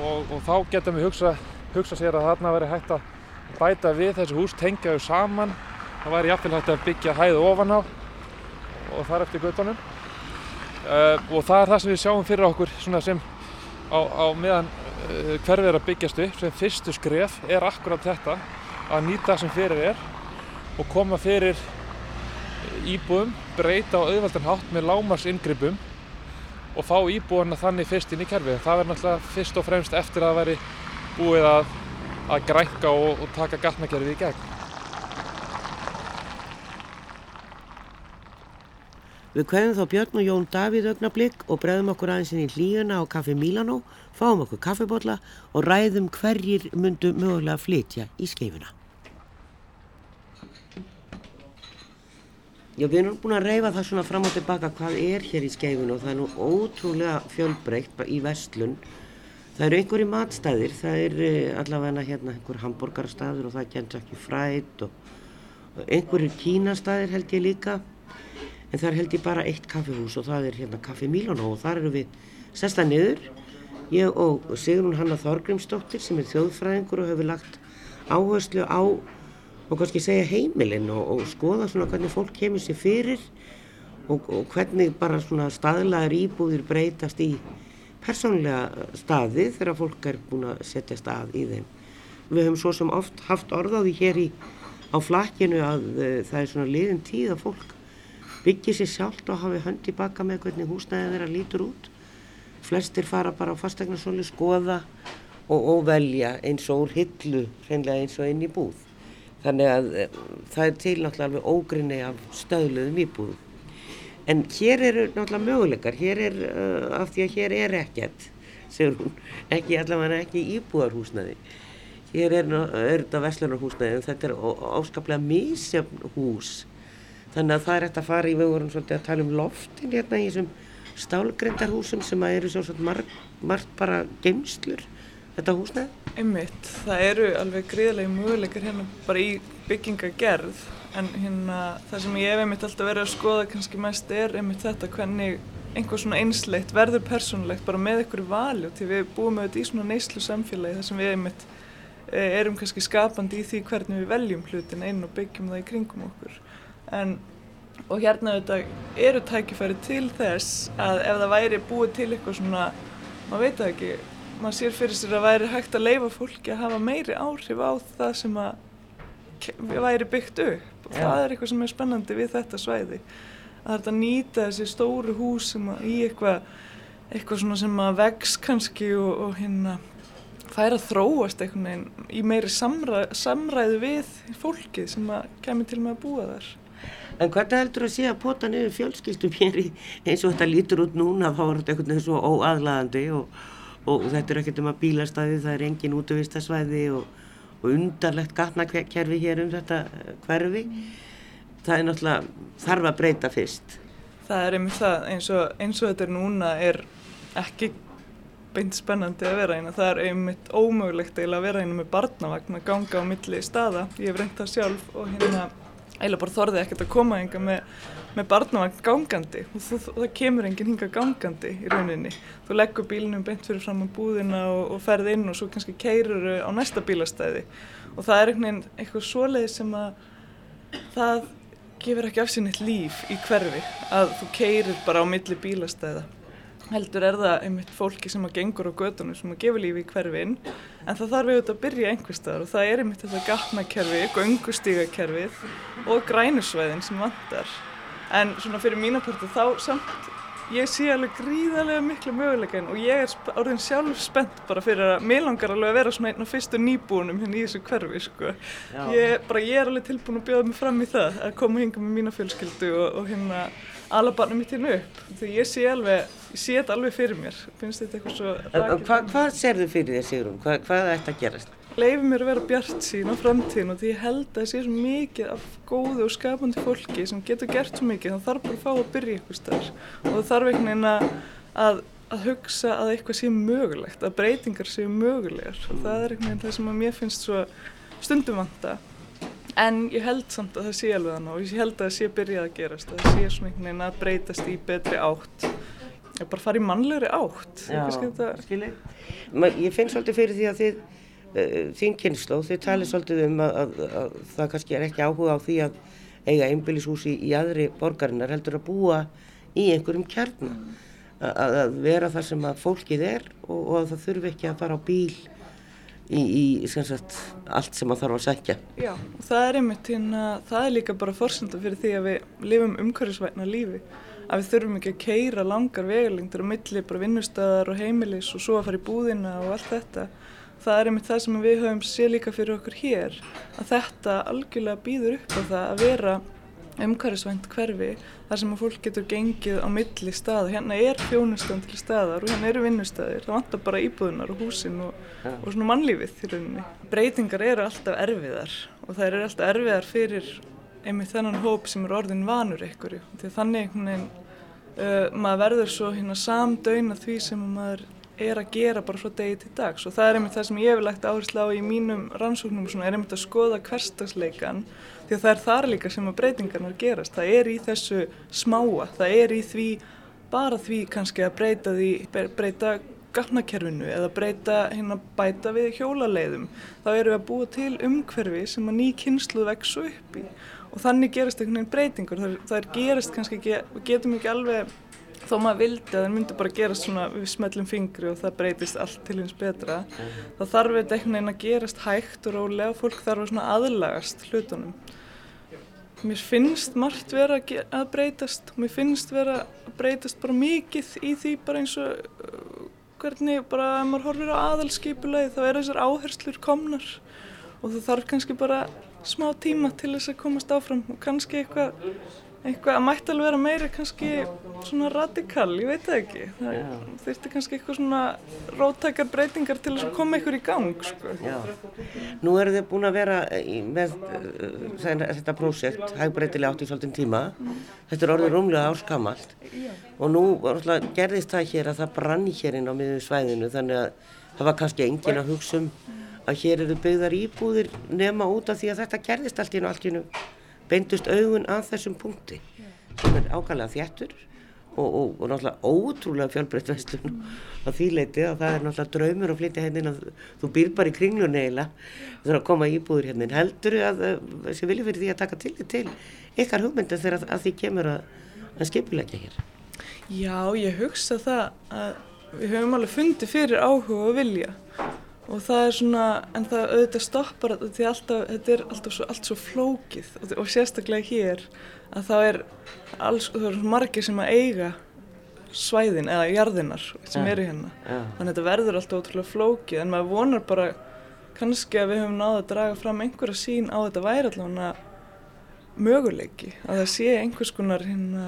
og, og þá getum við hugsa, hugsa sér að þarna veri hægt að bæta við þessi hús, tengja þau saman. Það væri jafnvel hægt að byggja hæðu ofan á og þar eftir guttunum. Uh, og það er það sem við sjáum fyrir okkur sem á, á meðan uh, hverfið er að byggjast upp sem fyrstu skref er akkurat þetta að nýta sem fyrir er og koma fyrir íbúðum, breyta á auðveldan hátt með lámars inngripum og fá íbúðuna þannig fyrst inn í kerfið. Það verður náttúrulega fyrst og fremst eftir að veri búið að, að grænka og, og taka gatnakerfið í gegn. við kveðum þá Björn og Jón Davíð augnablík og bregðum okkur aðeins inn í hlíuna á Kaffi Milano, fáum okkur kaffibotla og ræðum hverjir myndu mögulega flytja í skeifuna. Já, við erum búin að reyfa það svona fram og tilbaka hvað er hér í skeifinu og það er nú ótrúlega fjölbreytt í vestlun. Það eru einhverju matstæðir, það er eh, allavega hérna einhver hambúrgarstaður og það er Kentucky Fried og einhverju kínastæðir held ég líka. En það er held ég bara eitt kaffihús og það er hérna Kaffi Milano og þar eru við sesta niður. Ég og Sigrun Hanna Þorgrimsdóttir sem er þjóðfræðingur og hefur lagt áherslu á og kannski segja heimilinn og, og skoða svona hvernig fólk kemur sér fyrir og, og hvernig bara svona staðlaðar íbúðir breytast í persónlega staði þegar fólk er búin að setja stað í þeim. Við höfum svo sem oft haft orðaði hér í, á flakkinu að uh, það er svona liðin tíð að fólk byggir sér sjálft og hafi hönd í baka með hvernig húsnæðið þeirra lítur út. Flestir fara bara á fastegnarsóli, skoða og, og velja eins og úr hillu, hreinlega eins og inn í búð. Þannig að eh, það er til náttúrulega alveg ógrinni af stöðluðum íbúðum. En hér eru náttúrulega möguleikar, hér er, uh, af því að hér er ekkert, segur hún, ekki allavega ekki íbúðarhúsnaði. Hér er, þetta verslunarhúsnaði en þetta er áskaplega misjöfn hús. Þannig að það er hægt að fara í, við vorum svolítið að tala um loftin hérna í þessum stálgrindarhúsum sem að eru svo margt, margt bara geimslur, þetta húsnaði. Einmitt, það eru alveg gríðarlega möguleikar hérna bara í byggingagerð en hérna það sem ég hef einmitt alltaf verið að skoða kannski mest er einmitt þetta hvernig einhver svona einsleitt verður persónulegt bara með einhverju vali og því við búum auðvitað í svona neyslu samfélagi þar sem við einmitt eh, erum kannski skapandi í því hvernig við veljum hlutin inn og byggjum það í kringum okkur. En og hérna auðvitað eru tækifæri til þess að ef það væri búið til eitthvað svona maður veit það ekki maður sér fyrir sér að væri hægt að leifa fólki að hafa meiri áhrif á það sem að væri byggt upp. Og það er eitthvað sem er spennandi við þetta svæði að að nýta þessi stóru hús sem að í eitthvað eitthvað svona sem að vex kannski og, og hérna fær að þróast einhvern veginn í meiri samræ, samræðu við fólkið sem að kemur til með að búa þar. En hvernig heldur að sé að pota niður fjölskyldum hér í, eins og þetta lítur út núna þá er þetta einhvern veginn svo óaðlaðandi og, og þetta er ekkert um að bílastæði, það er engin útvistasvæði og, og undarlegt gatnakerfi hér um þetta eh, hverfi. Það er náttúrulega, þarf að breyta fyrst. Það er einmitt það, eins og, eins og þetta er núna er ekki beint spennandi að vera eina. Það er einmitt ómögulegt eiginlega að vera eina með barnavagn að ganga á milli staða. Ég hef reynt það sjálf og hérna eiginlega bara þorðið ekkert að koma enga með, með barnavagn gangandi. Og þú, það kemur enginn hinga gangandi í rauninni. Þú leggur bílinum beint fyrir fram á búðina og, og ferð inn og svo kannski keirur á næsta bílastæði. Og það er einhvern veginn eitthvað svoleið sem að það gefur ekki af sér neitt líf í hverfi að þú keirir bara á milli bílastæða. Heldur er það einmitt fólki sem að gengur á gödunum sem að gefa lífi í hverfin en það þarf auðvitað að byrja einhver staðar. Og það er einmitt þetta gatnakerfi, göngustígakerfið og grænusvæðin sem vantar en svona fyrir mínapartu þá samt ég sé alveg gríðarlega miklu möguleika og ég er orðin sjálf spennt bara fyrir að mér langar alveg að vera svona einn af fyrstu nýbúnum hérna í þessu hverfi sko. ég, bara, ég er alveg tilbúin að bjóða mig fram í það að koma hinga með mína fjölskyldu og, og hérna alabarnum mitt hérna upp því ég sé alveg, ég sé þetta alveg fyrir mér finnst þetta eitthvað svo Hvað hva, hva ser þið fyrir þér Sigrun? Hva, hvað er þetta að gerast? Leifir mér að vera bjart sín á framtíðin og því ég held að það sé svo mikið af góðu og skapandi fólki sem getur gert svo mikið þá þarf bara að fá að byrja eitthvað starf og það þarf einhvern veginn að, að hugsa að eitthvað sé mögulegt að breytingar séu mögulegar. Og það er einhvern veginn það sem að mér finnst svo stundum vanta. En ég held samt að það sé alveg þannig og ég held að það sé byrjað að gerast að það sé svona einhvern veginn að breytast í betri átt. Ég bara fara í mannlegri átt. Já, skilji Ég finn svolítið fyrir því að þið þín kynslu, þið talir svolítið um að, að, að, að það kannski er ekki áhuga á því að eiga einbillishúsi í aðri borgarinnar heldur að búa í einhverjum kjarnar að vera það sem að fólkið er og, og að það þurfi ekki að fara á bíl í, í sagt, allt sem maður þarf að segja. Já, og það er einmitt hérna, það er líka bara fórsönda fyrir því að við lifum umhverfisvætna lífi, að við þurfum ekki að keira langar vegalengdur á milli, bara vinnustæðar og heimilis og svo að fara í búðina og allt þetta. Það er einmitt það sem við höfum sé líka fyrir okkur hér, að þetta algjörlega býður upp á það að vera umhverfisvænt hverfi þar sem að fólk getur gengið á milli staða. Hérna er þjónustan til staðar og hérna eru vinnustæðir. Það vantar bara íbúðunar og húsin og, og svona mannlífið í rauninni. Breytingar eru alltaf erfiðar og það eru alltaf erfiðar fyrir einmitt þennan hóp sem er orðin vanur ykkur. Þannig einhvern veginn uh, maður verður svo hérna samdöina því sem maður er að gera bara frá degi til dags. Og það er einmitt það sem ég hef lagt áherslu á í mínum rannsóknum svona, er einmitt að skoða hverstagsleikan því að það er þar líka sem að breytingarnar gerast. Það er í þessu smáa það er í því, bara því kannski að breyta því, breyta gafnakerfinu eða breyta hérna bæta við hjólaleiðum. Þá eru við að búa til umhverfi sem að ný kynslu vexu upp í. Og þannig gerast einhvern veginn breytingur það, er gerast kannski getum ekki alveg þó maður vildi að það myndi bara gerast svona við smellum fingri og það breytist allt til hins betra mm. þá þarf þetta einhvern veginn að gerast hægt og rólega og fólk þarf að svona aðlagast hlutunum mér finnst margt vera að breytast og mér finnst vera að breytast bara mikið í því bara eins og uh, hvernig bara ef maður horfir á aðalskipulegi þá er þessar áherslur komnar og það þarf kannski bara smá tíma til þess að komast áfram og kannski eitthvað eitthvað að mætti alveg vera meira kannski svona radikal, ég veit það ekki það Já. þurfti kannski eitthvað svona róttækar breytingar til að koma eitthvað í gang sko. Nú eru þið búin að vera í, með uh, þetta prósekt hægbreytilega átt í svolítinn tíma mm. þetta er orðið rúmlega áskamalt og nú orðlega, gerðist það hér að það branni hér inn á miðum svæðinu þannig að það var kannski engin að hugsa um að hér eru byggðar íbúðir nema út af því að þetta gerðist allt í nú beindust augun að þessum punkti. Sem er ákvæmlega þjættur og, og, og náttúrulega ótrúlega fjölbreytt vestlun mm. á því leiti að það er náttúrulega draumur að flytja hennin að þú býr bara í kringlun eila þú þarf að koma íbúður hennin heldur að þessi vilja fyrir því að taka til til ykkar hugmyndu þegar að, að því kemur að, að skipulegja hér? Já, ég hugsa það að við höfum alveg fundið fyrir áhuga og vilja og það er svona, en það auðvitað stoppar því alltaf, þetta er alltaf svo, allt svo flókið. Og, og sérstaklega hér að það er alls, það er margir sem að eiga svæðin eða jarðinar sem ja, eru hérna. Ja. þannig að þetta verður alltaf ótrúlega flókið en maður vonar bara kannski að við höfum náðu að draga fram einhverja sín á þetta væri allavega möguleiki að það sé einhvers konar hérna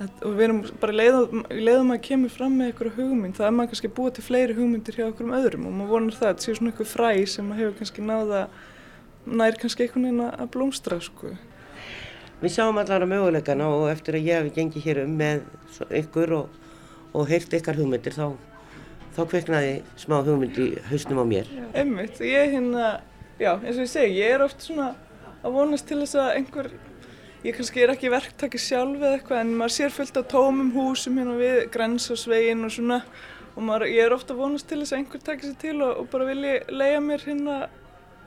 og við erum bara leiðum, leiðum að kemur fram með einhverju hugmynd það er maður kannski búið til fleiri hugmyndir hjá okkur um öðrum og maður vonar það að þetta sé svona einhver fræ sem maður hefur kannski náða nær kannski einhvern veginn að blómstra sko. Við sjáum allar að möguleikana og eftir að ég hef gengið hér um með ykkur og, og heyrt ykkar hugmyndir þá, þá kveiknaði smá hugmynd í hausnum á mér. Emmitt, ég hérna, já eins og ég segi, ég er oft svona að vonast til þess að einhver, ég kannski er ekki verktaki sjálf eða eitthvað en maður sér fullt af tómum húsum hérna við grensasvegin og svona. Og maður, ég er ofta vonast til þess að einhver takir sér til og, og bara vilji leia mér hérna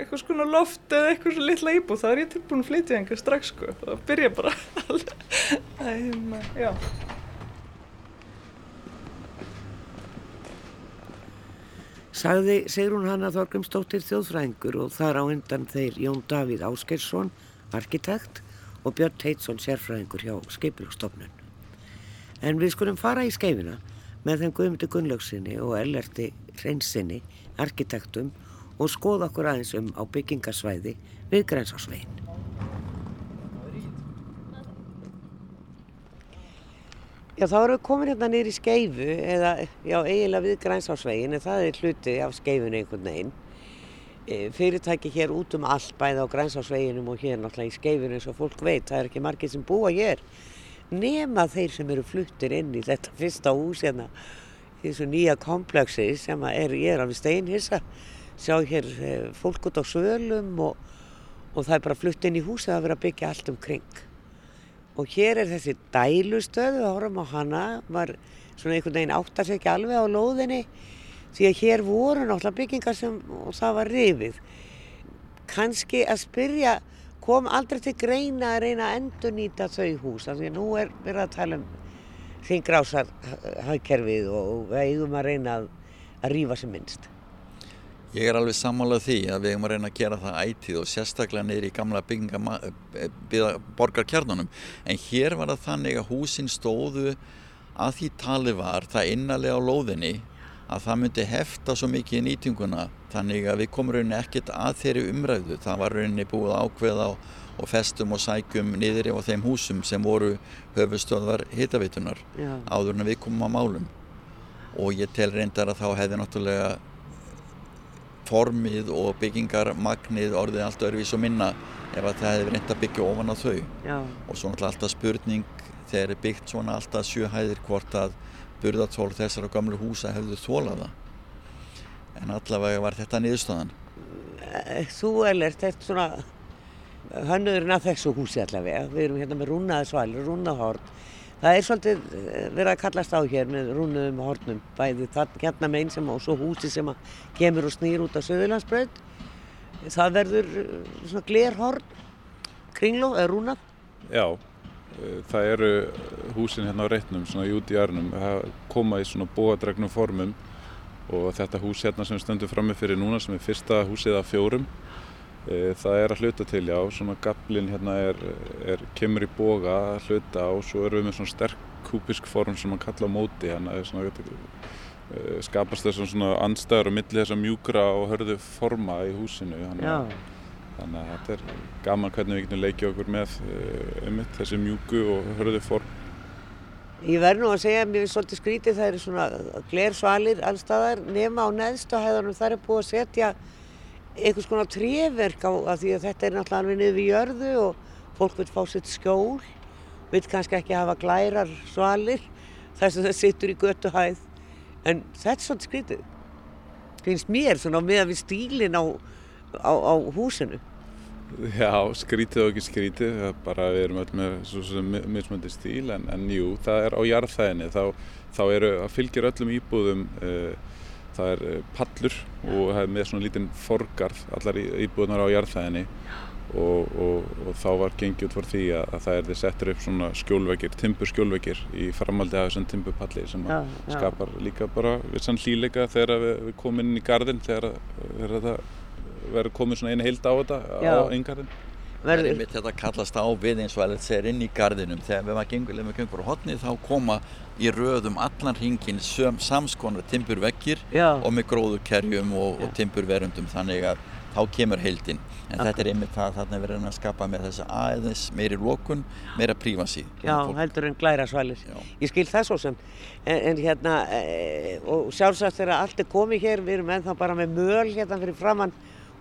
eitthvað svona loft eða eitthvað svona litla íbúð. Þá er ég tilbúin að flytja einhver strax sko. Og það byrja bara. Að hérna, já. Sagði Sigrún Hanna Þorgumstóttir þjóðfræðingur og þar á undan þeir Jón Davíð Áskersson, arkitekt og Björn Teitsson, sérfræðingur hjá Skipilugstofnun. En við skulum fara í skeifina með þeim Guðmundi Gunnlaugsinni og Ellerti Hreinsinni, arkitektum og skoða okkur aðeins um á byggingarsvæði við grensásveginn. Já, þá erum við komin hérna nýri í skeifu eða, já, eiginlega við grænsásveginn en það er hluti af skeifinu einhvern veginn. E, fyrirtæki hér út um allt bæði á grænsásveginnum og hér náttúrulega í skeifinu eins og fólk veit, það er ekki margir sem búa hér. Nema þeir sem eru fluttir inn í þetta fyrsta hús hérna, þessu nýja kompleksi sem er, ég er alveg steinhissa sjá hér eh, fólk út á svölum og, og það er bara flutt inn í húsi að vera að byggja allt um kring. Og hér er þessi dælustöð, við horfum á hana, var svona einhvern veginn áttar sig ekki alveg á lóðinni því að hér voru náttúrulega byggingar sem það var rifið. Kanski að spyrja, kom aldrei til greina að reyna að endurnýta þau hús, því að nú er verið að tala um þingrásar hagkerfið og við eigum að reyna að, að rýfa sem minnst. Ég er alveg sammálað því að við erum að reyna að gera það ætið og sérstaklega neyri í gamla eh, borgarkjarnunum. En hér var það þannig að húsin stóðu að því tali var það innarlega á lóðinni að það myndi hefta svo mikið í nýtinguna. Þannig að við komum rauninni ekkert að þeirri umræðu. Það var rauninni búið ákveða og festum og sækjum niður á þeim húsum sem voru höfustöðvar hittavitunar áður en við komum á málum. Og ég tel reyndar að þá hefði náttúrulega formið og byggingarmagnið orðið allt öðruvís og minna ef að það hefði reynd að byggja ofan á þau Já. og svo náttúrulega alltaf spurning þegar er byggt svona alltaf sjöhæðir hvort að burðartól þessara gamlu húsa hefðu þólaða en allavega var þetta niðurstöðan eh, Þú Ellert, þetta er svona hönnurinn af þessu húsi allavega. Við erum hérna með rúnaðsvæli, rúnaðhort Það er svolítið eh, verið að kallast á hér með rúnuðum hornum, bæði þann hérna meginn sem og svo húsi sem kemur og snýr út á Söðurlandsbröð. Það verður eh, svona glerhorn, kringló eða rúnað? Já, það eru húsin hérna á reitnum, svona í út í arnum, það koma í svona bóadregnum formum og þetta hús hérna sem við stöndum fram með fyrir núna sem er fyrsta húsið af fjórum E, það er að hluta til, já, svona gablin hérna er, er, kemur í boga að hluta og svo erum við með svona sterk kúpisk form sem maður kalla móti hérna, svona, e, skapast þessum svona anstæður og milli þess að mjúkra og hörðu forma í húsinu þannig, þannig að þetta er gaman hvernig við getum leikið okkur með um þessi mjúku og hörðu form. Ég verð nú að segja að mér finnst svolítið skrítið það eru svona glersvalir allstaðar nema á neðstu hæðanum þar er búið að setja einhvers konar tréverk á því að þetta er náttúrulega alveg niður við jörðu og fólk vil fá sitt skjól, vil kannski ekki hafa glærar svalir þess að það sittur í göttu hæð. En þetta er svolítið skrítið. Finnst mér svona með að við stílin á, á, á húsinu Já, skrítið og ekki skrítið bara við erum öll með mismöndi stíl en, en jú, það er á jarðhæðinni þá, þá eru, fylgir öllum íbúðum uh, það er eh, pallur og það er með svona lítinn forgarð allar íbúðunar á jarðhæðinni og, og, og þá var gengið út fyrir því að, að það er þið settur upp svona skjólvegir, timpurskjólvegir í framaldi af þessum timpurpalli sem já, já. skapar líka bara vissan hlýleika þegar við, við komum inn í gardin þegar, þegar það verður komið svona einu heild á þetta já. á einn gardin verður þetta kallast á við eins og að þetta er inn í gardinum þegar við maður gengur leið með gengur á hotni þá koma í röðum allan hringin samskonar timburveggir og með gróðukerjum og, og timburverundum þannig að þá kemur heildin. En Akkur. þetta er einmitt það að þarna verður að skapa með þess aðeins meiri lókun meira prífasi Já, heldur en glæra svalir. Ég skil það svo sem. En, en hérna e, og sjálfsagt þegar allt er komið hér við erum ennþá bara með möl hérna fyrir framann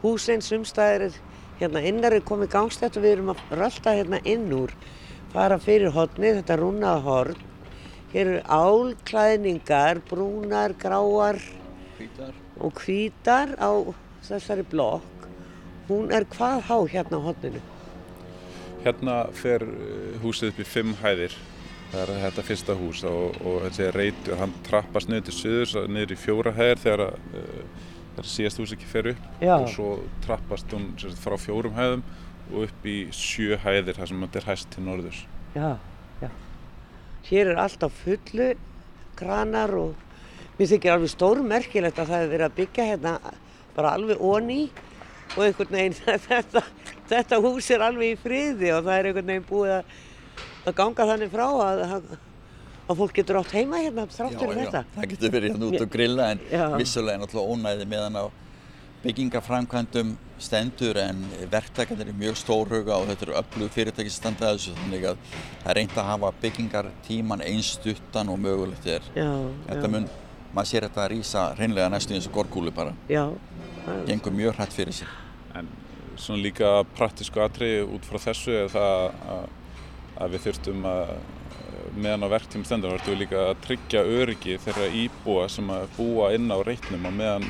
húsinn, sumstæðir hérna innar er komið gangstætt og við erum að rölda hérna inn úr fara fyrir hodni, þetta rúnaða horn hér eru álklæðningar brúnar, gráar hvítar. og hvítar á þessari blokk hún er hvað há hérna á hodninu? Hérna fer eh, húsið upp í fimm hæðir það er þetta fyrsta hús og, og þessi reytur, hann trappast niður til söður niður í fjóra hæðir þegar uh, þegar síðast hús ekki fer upp Já. og svo trappast hún sagt, frá fjórum hæðum og upp í sjö hæðir þar sem þetta er hæst til norðurs Já, já Hér er allt á fullu kranar og mér þykir alveg stórmerkilegt að það hefur verið að byggja hérna bara alveg onni og einhvern veginn þetta, þetta hús er alveg í friði og það er einhvern veginn búið að, að ganga þannig frá að, að, að fólk getur átt heima hérna þráttur þetta. Já, það getur verið hérna út og grilla en já. vissulega er náttúrulega ónæði meðan á byggingaframkvæmdum stendur en verktakarnir er mjög stórhuga og þetta eru öflug fyrirtæki sem standa þessu þannig að það er reynd að hafa byggingartíman einstuttan og mögulegt er. Já, þetta mun, maður sér þetta að rýsa reynlega næstu eins og gorgúli bara. Já. Gengur mjög hrætt fyrir sig. En svona líka praktísku atriði út frá þessu er það að, að við þurftum að meðan á verktíma stendur þurftum við líka að tryggja öryggi þeirra íbúa sem að búa inn á reitnum og meðan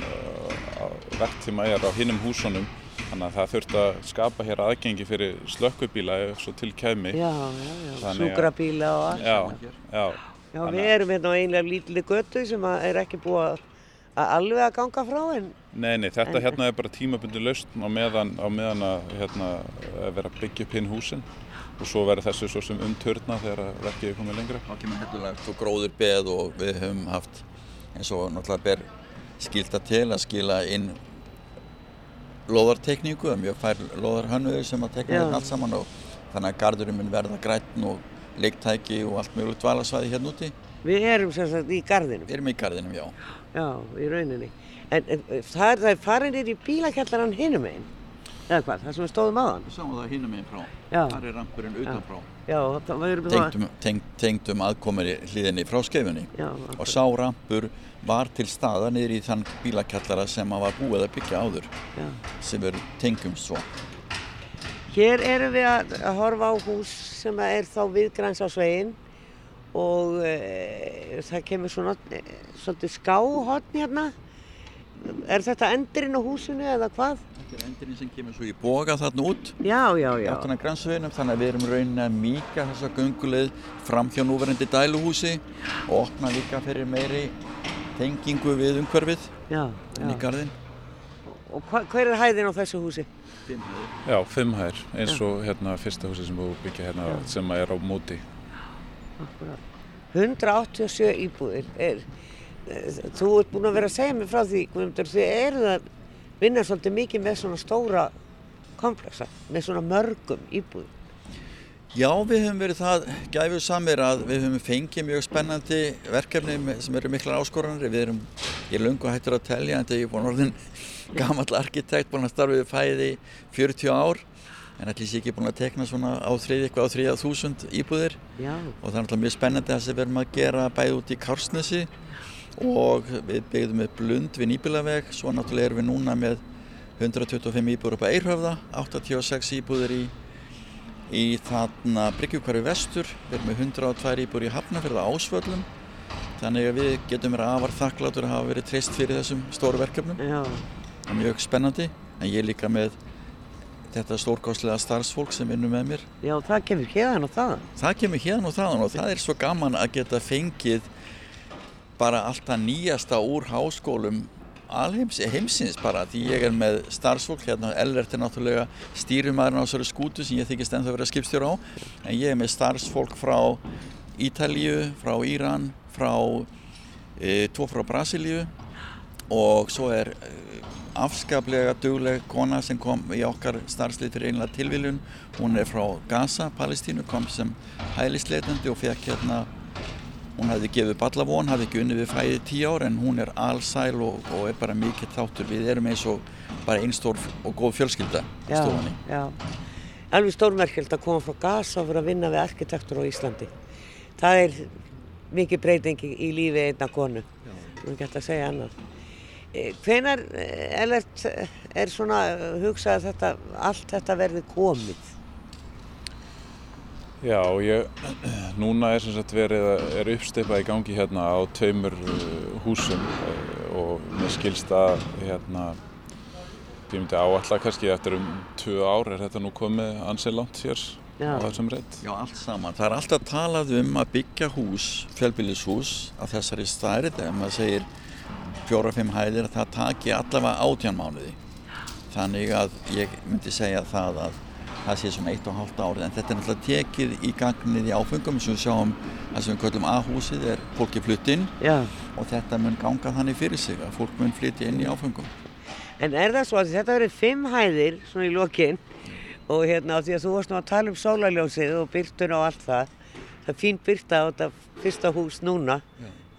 verktíma er á hinnum húsunum. Þannig að það þurft að skapa hér aðgengi fyrir slökkubíla ef svo til kemi Já, já, já, sjúkrabíla og allt Já, já. Já, við erum hérna á einlega lítili götu sem er ekki búið að alveg að ganga frá en Nei, nei, þetta en, hérna er bara tímabundi laust á meðan, á meðan að hérna, vera að byggja upp hinn húsin og svo verður þessu svo sem umturna þegar verkið er komið lengra. Þá kemur hættulegt og gróður beð og við höfum haft eins og náttúrulega ber skilta til að skila inn loðartekníku, mjög fær loðarhönnuður sem að tekna hérna allt saman og þannig að gardurinn mun verða grætn og leiktæki og allt mjög dvalasvæði hérna úti. Við erum sem sagt í gardinum? Við erum í gardinum, já. Já, í rauninni. En, en það er, það er farin í bílakjallaran hinum einn, eða hvað, það sem við stóðum aðan? Við sáum það hinum einn frá, já. það er rampurinn utanfrá. Já, það var tengdum, teng, tengdum aðkomari hlýðinni frá skeifunni já, og sá rampur var til staða niður í þann bílakjallara sem að var búið að byggja áður já. sem við tengjum svo. Hér erum við að, að horfa á hús sem er þá viðgræns á sveginn og e, það kemur svona svolítið skáhotn hérna er þetta endurinn á húsinu eða hvað? Þetta er endurinn sem kemur svo í boga þarna út já, já, já. þannig að við erum raunin að mýka þessa gunguleið fram hjá núverandi dæluhúsi og opna líka fyrir meiri tengingu við umhverfið inn í gardin Og hva, hver er hæðin á þessu húsi? Fimm hæðir. Já, fimm hæðir eins og hérna fyrsta húsi sem við byggja hérna já. sem er á móti Akkurat. 187 íbúðir er, þú ert búin að vera að segja mig frá því þið eru að vinna svolítið mikið með svona stóra komplexa, með svona mörgum íbúðum. Já, við höfum verið það gæfið samir að við höfum fengið mjög spennandi verkefni sem eru miklar áskoranir. Við erum, er lungu hættur að telja en þetta er búin orðin gammal arkitekt búin að starfið fæði 40 ár en allir sé ekki búin að tekna svona á þriði eitthvað á þriða þúsund íbúðir. Já. og það er náttúrulega mjög spennandi það sem við erum að gera bæði út í Kársnesi og við byggðum með blund við Nýbilaveg, svo náttúrulega erum við núna með 125 íbúður upp á Eirhöfða, 86 íbúður í, í þarna Bryggjúkvarfi vestur, við erum með 102 íbúður í Hafnarferða ásvöllum þannig að við getum verið afar þakklátur að hafa verið treyst fyrir þessum stóru verkefnum Já. það er mjög spennandi en ég líka með þetta stórkáslega starfsfólk sem vinnur með mér. Já, það kemur hérna og þaðan. Það kemur hérna og þaðan og það er svo gaman að geta fengið bara alltaf nýjasta úr háskólum alheims, heimsins bara því ég er með starfsfólk, hérna Ellert er náttúrulega stýrumæðurinn á þessari skútu sem ég þykist ennþá að skipstjóra á en ég er með starfsfólk frá Ítalíu, frá Íran, frá e, tvo frá Brasilíu og svo er e, afskaplega dugleg kona sem kom í okkar starfslið fyrir einlega tilviljun. Hún er frá Gaza, Palestínu kom sem hælisleitandi og fekk hérna hún hafði gefið ballavón, hafði ekki unni við fæðið tíu ár en hún er allsæl og, og er bara mikill þáttur við erum eins og bara einstór og góð fjölskylda í Já, stofunni. já. Alveg stórmerkjöld að koma frá gas og fyrir að vinna við arkitektur á Íslandi. Það er mikið breyting í, lífi einna konu. Er ekki hægt að segja annað. Eh, Hvenær, eh, Ellert, eh, er svona hugsað að þetta, allt þetta verði komið? Já, ég, núna er sem sagt verið að er uppsteipað í gangi hérna á tveimur uh, húsum uh, og mér skilst að hérna ég myndi áalla kannski eftir um tvö ár er þetta nú komið ansið langt hér Já. á þessum reitt. Já, allt saman. Það er alltaf talað um að byggja hús, fjölbýlishús, að þessari stærð, ef maður segir fjóra-fimm hæðir, að það taki allavega átján mánuði. Þannig að ég myndi segja það að það sé svona eitt og hálft árið, en þetta er náttúrulega tekið í gagnið í áfengum sem við sjáum, það sem við köllum A-húsið er fólki fluttinn Já. og þetta mun ganga þannig fyrir sig að fólk mun flytja inn í áfengum. En er það svo að þetta verið fimm hæðir svona í lokinn og hérna því að þú varst nú að tala um sólarljósið og byrtun og allt það. Það er fín byrta á þetta fyrsta hús núna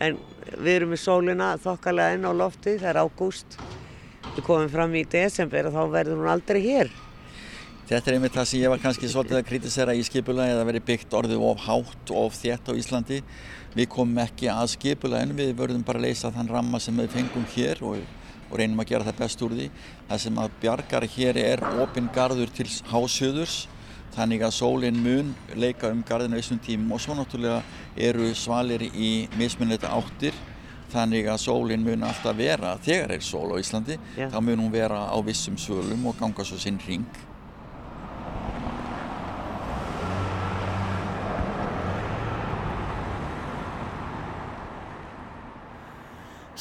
en við erum með sólina þokkalega inn á lofti, það er ágúst. Við komum fram í desember og þá verður hún aldrei hér. Þetta er einmitt það sem ég var kannski svolítið að kritisera í skipulagi að það veri byggt orðið of hátt og of þétt á Íslandi. Við komum ekki að skipulaginu, við verðum bara að leysa þann ramma sem við fengum hér og, og reynum að gera það best úr því. Það sem að bjargar hér er opinn garður til hásjöðurs, þannig að sólinn mun leika um garðinu þessum tímum og svo náttúrulega eru svalir í mismunleita áttir þannig að sólinn mun alltaf vera, þegar er sól á Íslandi, Já. þá mun hún vera á vissum svölum og ganga svo sinn ring.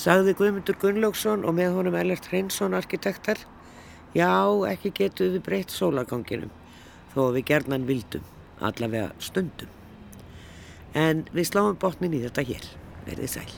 Sagði Guðmundur Gunnlaugsson og með honum Ellert Hreinsson arkitektar. Já, ekki getum við breytt sólarganginum þó við gerðnan vildum, allavega stundum. En við sláum botnin í þetta hér. Verðið sæl.